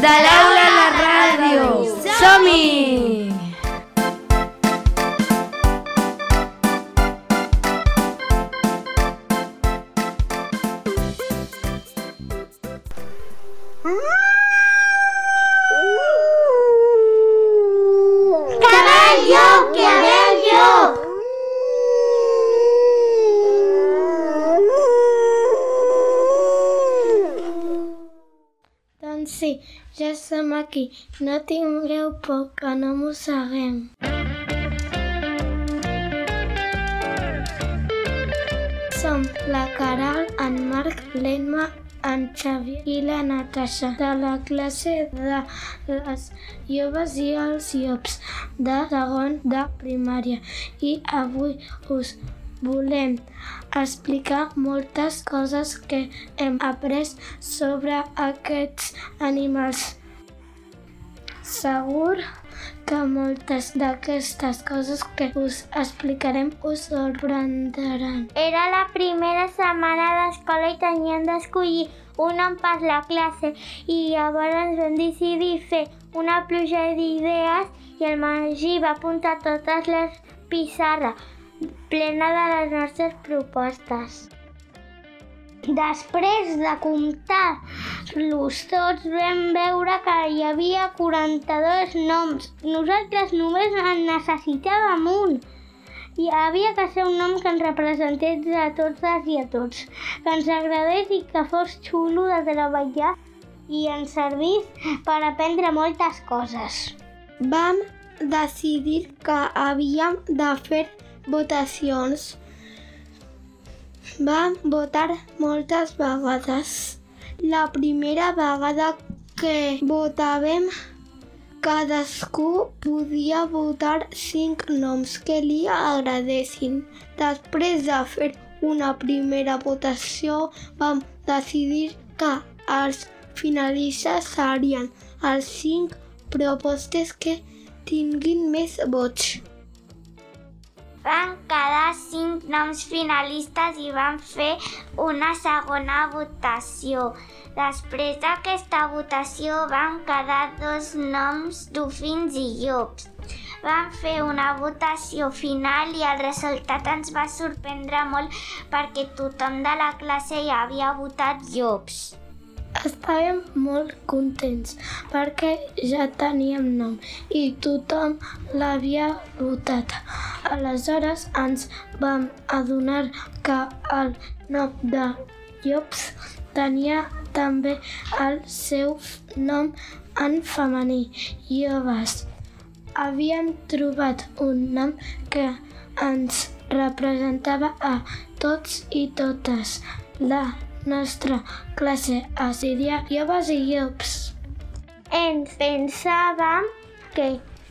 de l'aula som aquí. No tingueu por, que no mosseguem. Som la Caral, en Marc, l'Emma, en Xavier i la Natasha de la classe de les joves i els llops de segon de primària i avui us volem explicar moltes coses que hem après sobre aquests animals. Segur que moltes d'aquestes coses que us explicarem us sorprendran. Era la primera setmana d'escola i teníem d'escollir un nom per la classe i llavors vam decidir fer una pluja d'idees i el Magí va apuntar totes les pissarres plena de les nostres propostes. Després de comptar-los tots vam veure que hi havia 42 noms. Nosaltres només en necessitàvem un. Hi havia que ser un nom que ens representés a totes i a tots, que ens agradés i que fos xulo de treballar i ens servís per aprendre moltes coses. Vam decidir que havíem de fer votacions. Vam votar moltes vegades. La primera vegada que votàvem, cadascú podia votar cinc noms que li agradessin. Després de fer una primera votació, vam decidir que els finalistes serien els cinc propostes que tinguin més vots. Van quedar cinc noms finalistes i van fer una segona votació. Després d'aquesta votació van quedar dos noms dofins i llops. Vam fer una votació final i el resultat ens va sorprendre molt perquè tothom de la classe hi havia votat llops. Estàvem molt contents perquè ja teníem nom i tothom l'havia votat. Aleshores ens vam adonar que el nom de llops tenia també el seu nom en femení, lloves. Havíem trobat un nom que ens representava a tots i totes. La nostra classe es diria Llobes i Llops. Ens pensàvem que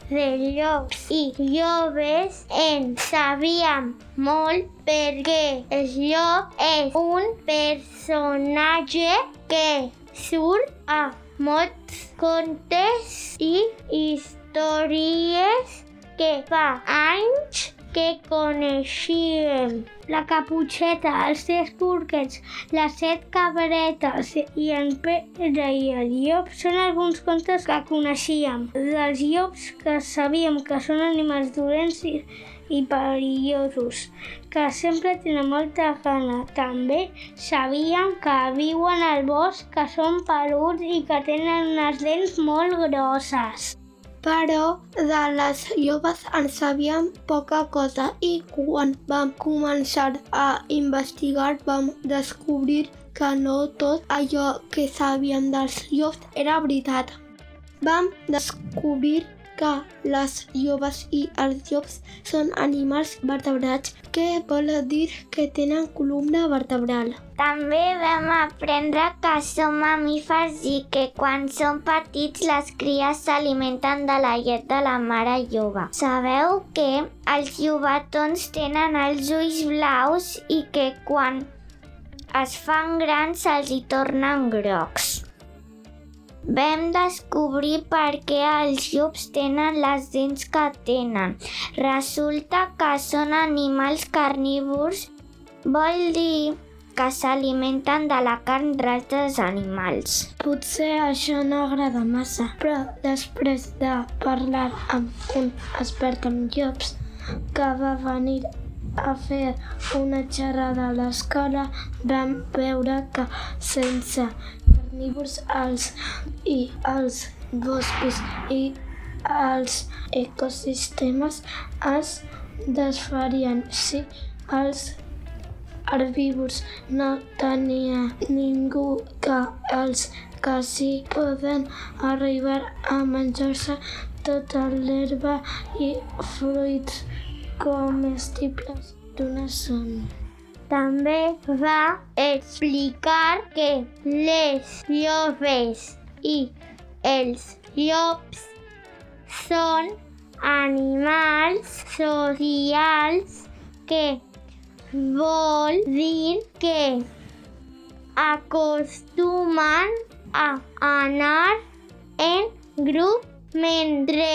de llops i llobes en sabíem molt perquè el llop és un personatge que surt a molts contes i històries que fa anys que coneixíem. La caputxeta, els tres porquets, les set cabretes i en Pere i el llop són alguns contes que coneixíem. Dels llops que sabíem que són animals dolents i, i perillosos, que sempre tenen molta gana. També sabíem que viuen al bosc, que són peluts i que tenen unes dents molt grosses però de les lloves en sabíem poca cosa i quan vam començar a investigar vam descobrir que no tot allò que sabíem dels llops era veritat. Vam descobrir que les lloves i els llops són animals vertebrats, que vol dir que tenen columna vertebral. També vam aprendre que són mamífers i que quan són petits les cries s'alimenten de la llet de la mare lloba. Sabeu que els llobatons tenen els ulls blaus i que quan es fan grans se'ls hi tornen grocs. Vam descobrir per què els llops tenen les dents que tenen. Resulta que són animals carnívors, vol dir que s'alimenten de la carn d'altres animals. Potser això no agrada massa, però després de parlar amb un expert en llops que va venir a fer una xerrada a l'escola, vam veure que sense carnívors els i els boscos i els ecosistemes es desfarien si els herbívors no tenia ningú que els que sí poden arribar a menjar-se tota l'herba i fruits comestibles d'una zona. També va explicar que les llopes i els llops són animals socials que vol dir que acostumen a anar en grup mentre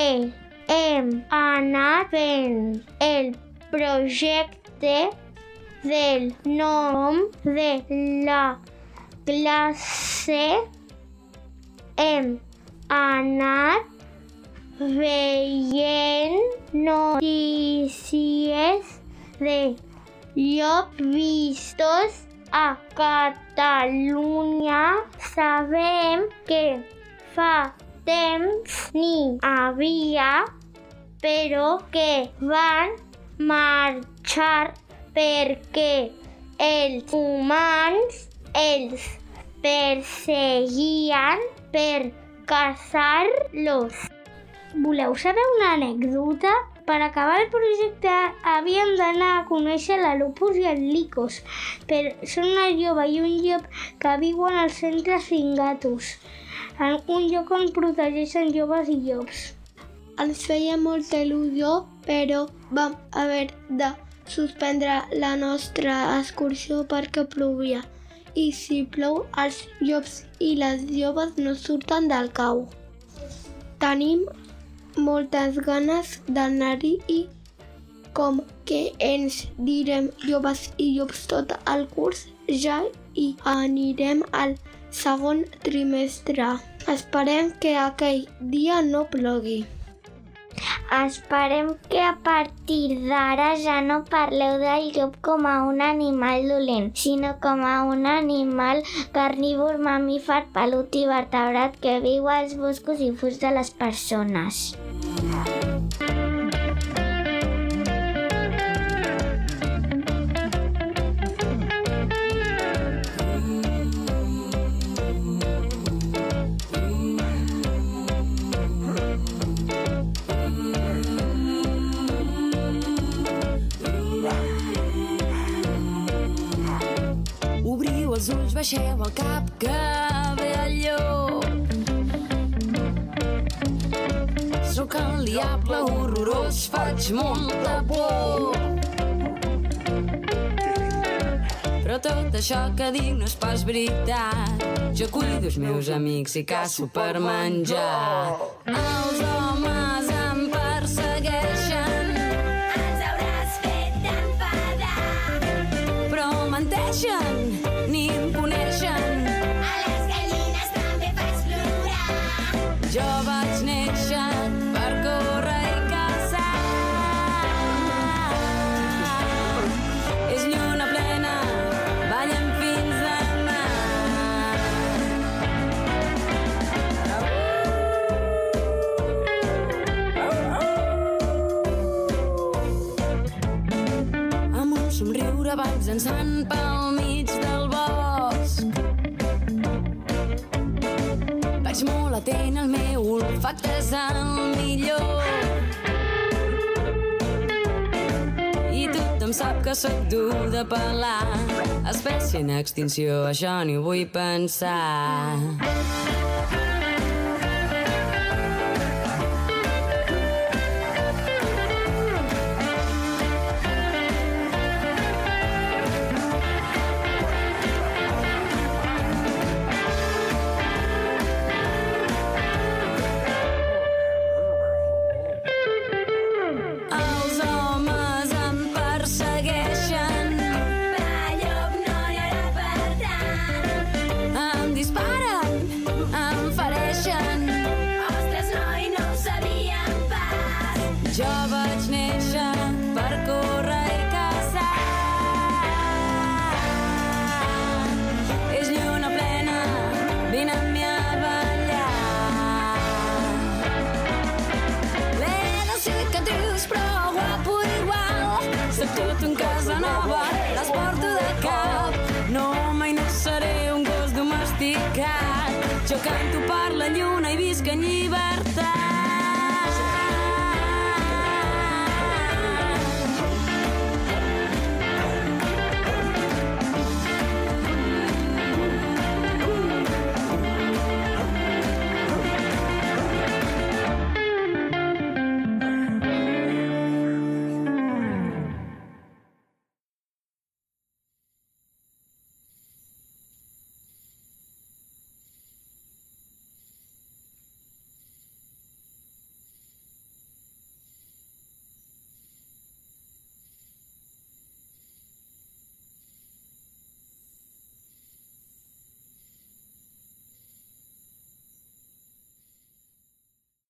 hem anat fent el projecte del nom de la classe hem anat veient notícies de llops vistos a Catalunya. Sabem que fa temps n'hi havia, però que van marxar perquè els humans els perseguien per caçar-los. Voleu saber una anècdota? Per acabar el projecte havíem d'anar a conèixer la Lupus i el Licos, però són una lloba i un llop que viuen als centres fingatus, en un lloc on protegeixen joves i llops. Ens feia molta il·lusió, però vam haver de suspendre la nostra excursió perquè plovia. I si plou, els llops i les llobes no surten del cau. Tenim moltes ganes d'anar-hi i com que ens direm llobes i llops tot el curs, ja hi anirem al segon trimestre. Esperem que aquell dia no plogui. Esperem que a partir d'ara ja no parleu del llop com a un animal dolent, sinó com a un animal carnívor, mamífer, pelut i vertebrat que viu als boscos i fuig de les persones. Ulls, baixeu el cap, que ve el llop. Sóc el diable horrorós, faig molta por. Però tot això que dic no és pas veritat. Jo cuido els meus amics i caço per menjar. Els homes em persegueixen. Ens hauràs fet enfadar. Però menteixen, somriure vaig dansant pel mig del bosc. Vaig molt atent, el meu olfacte és el millor. I tothom sap que sóc dur de pelar. Espècie en extinció, això ni ho vull pensar. La lluna i visc en llibertat.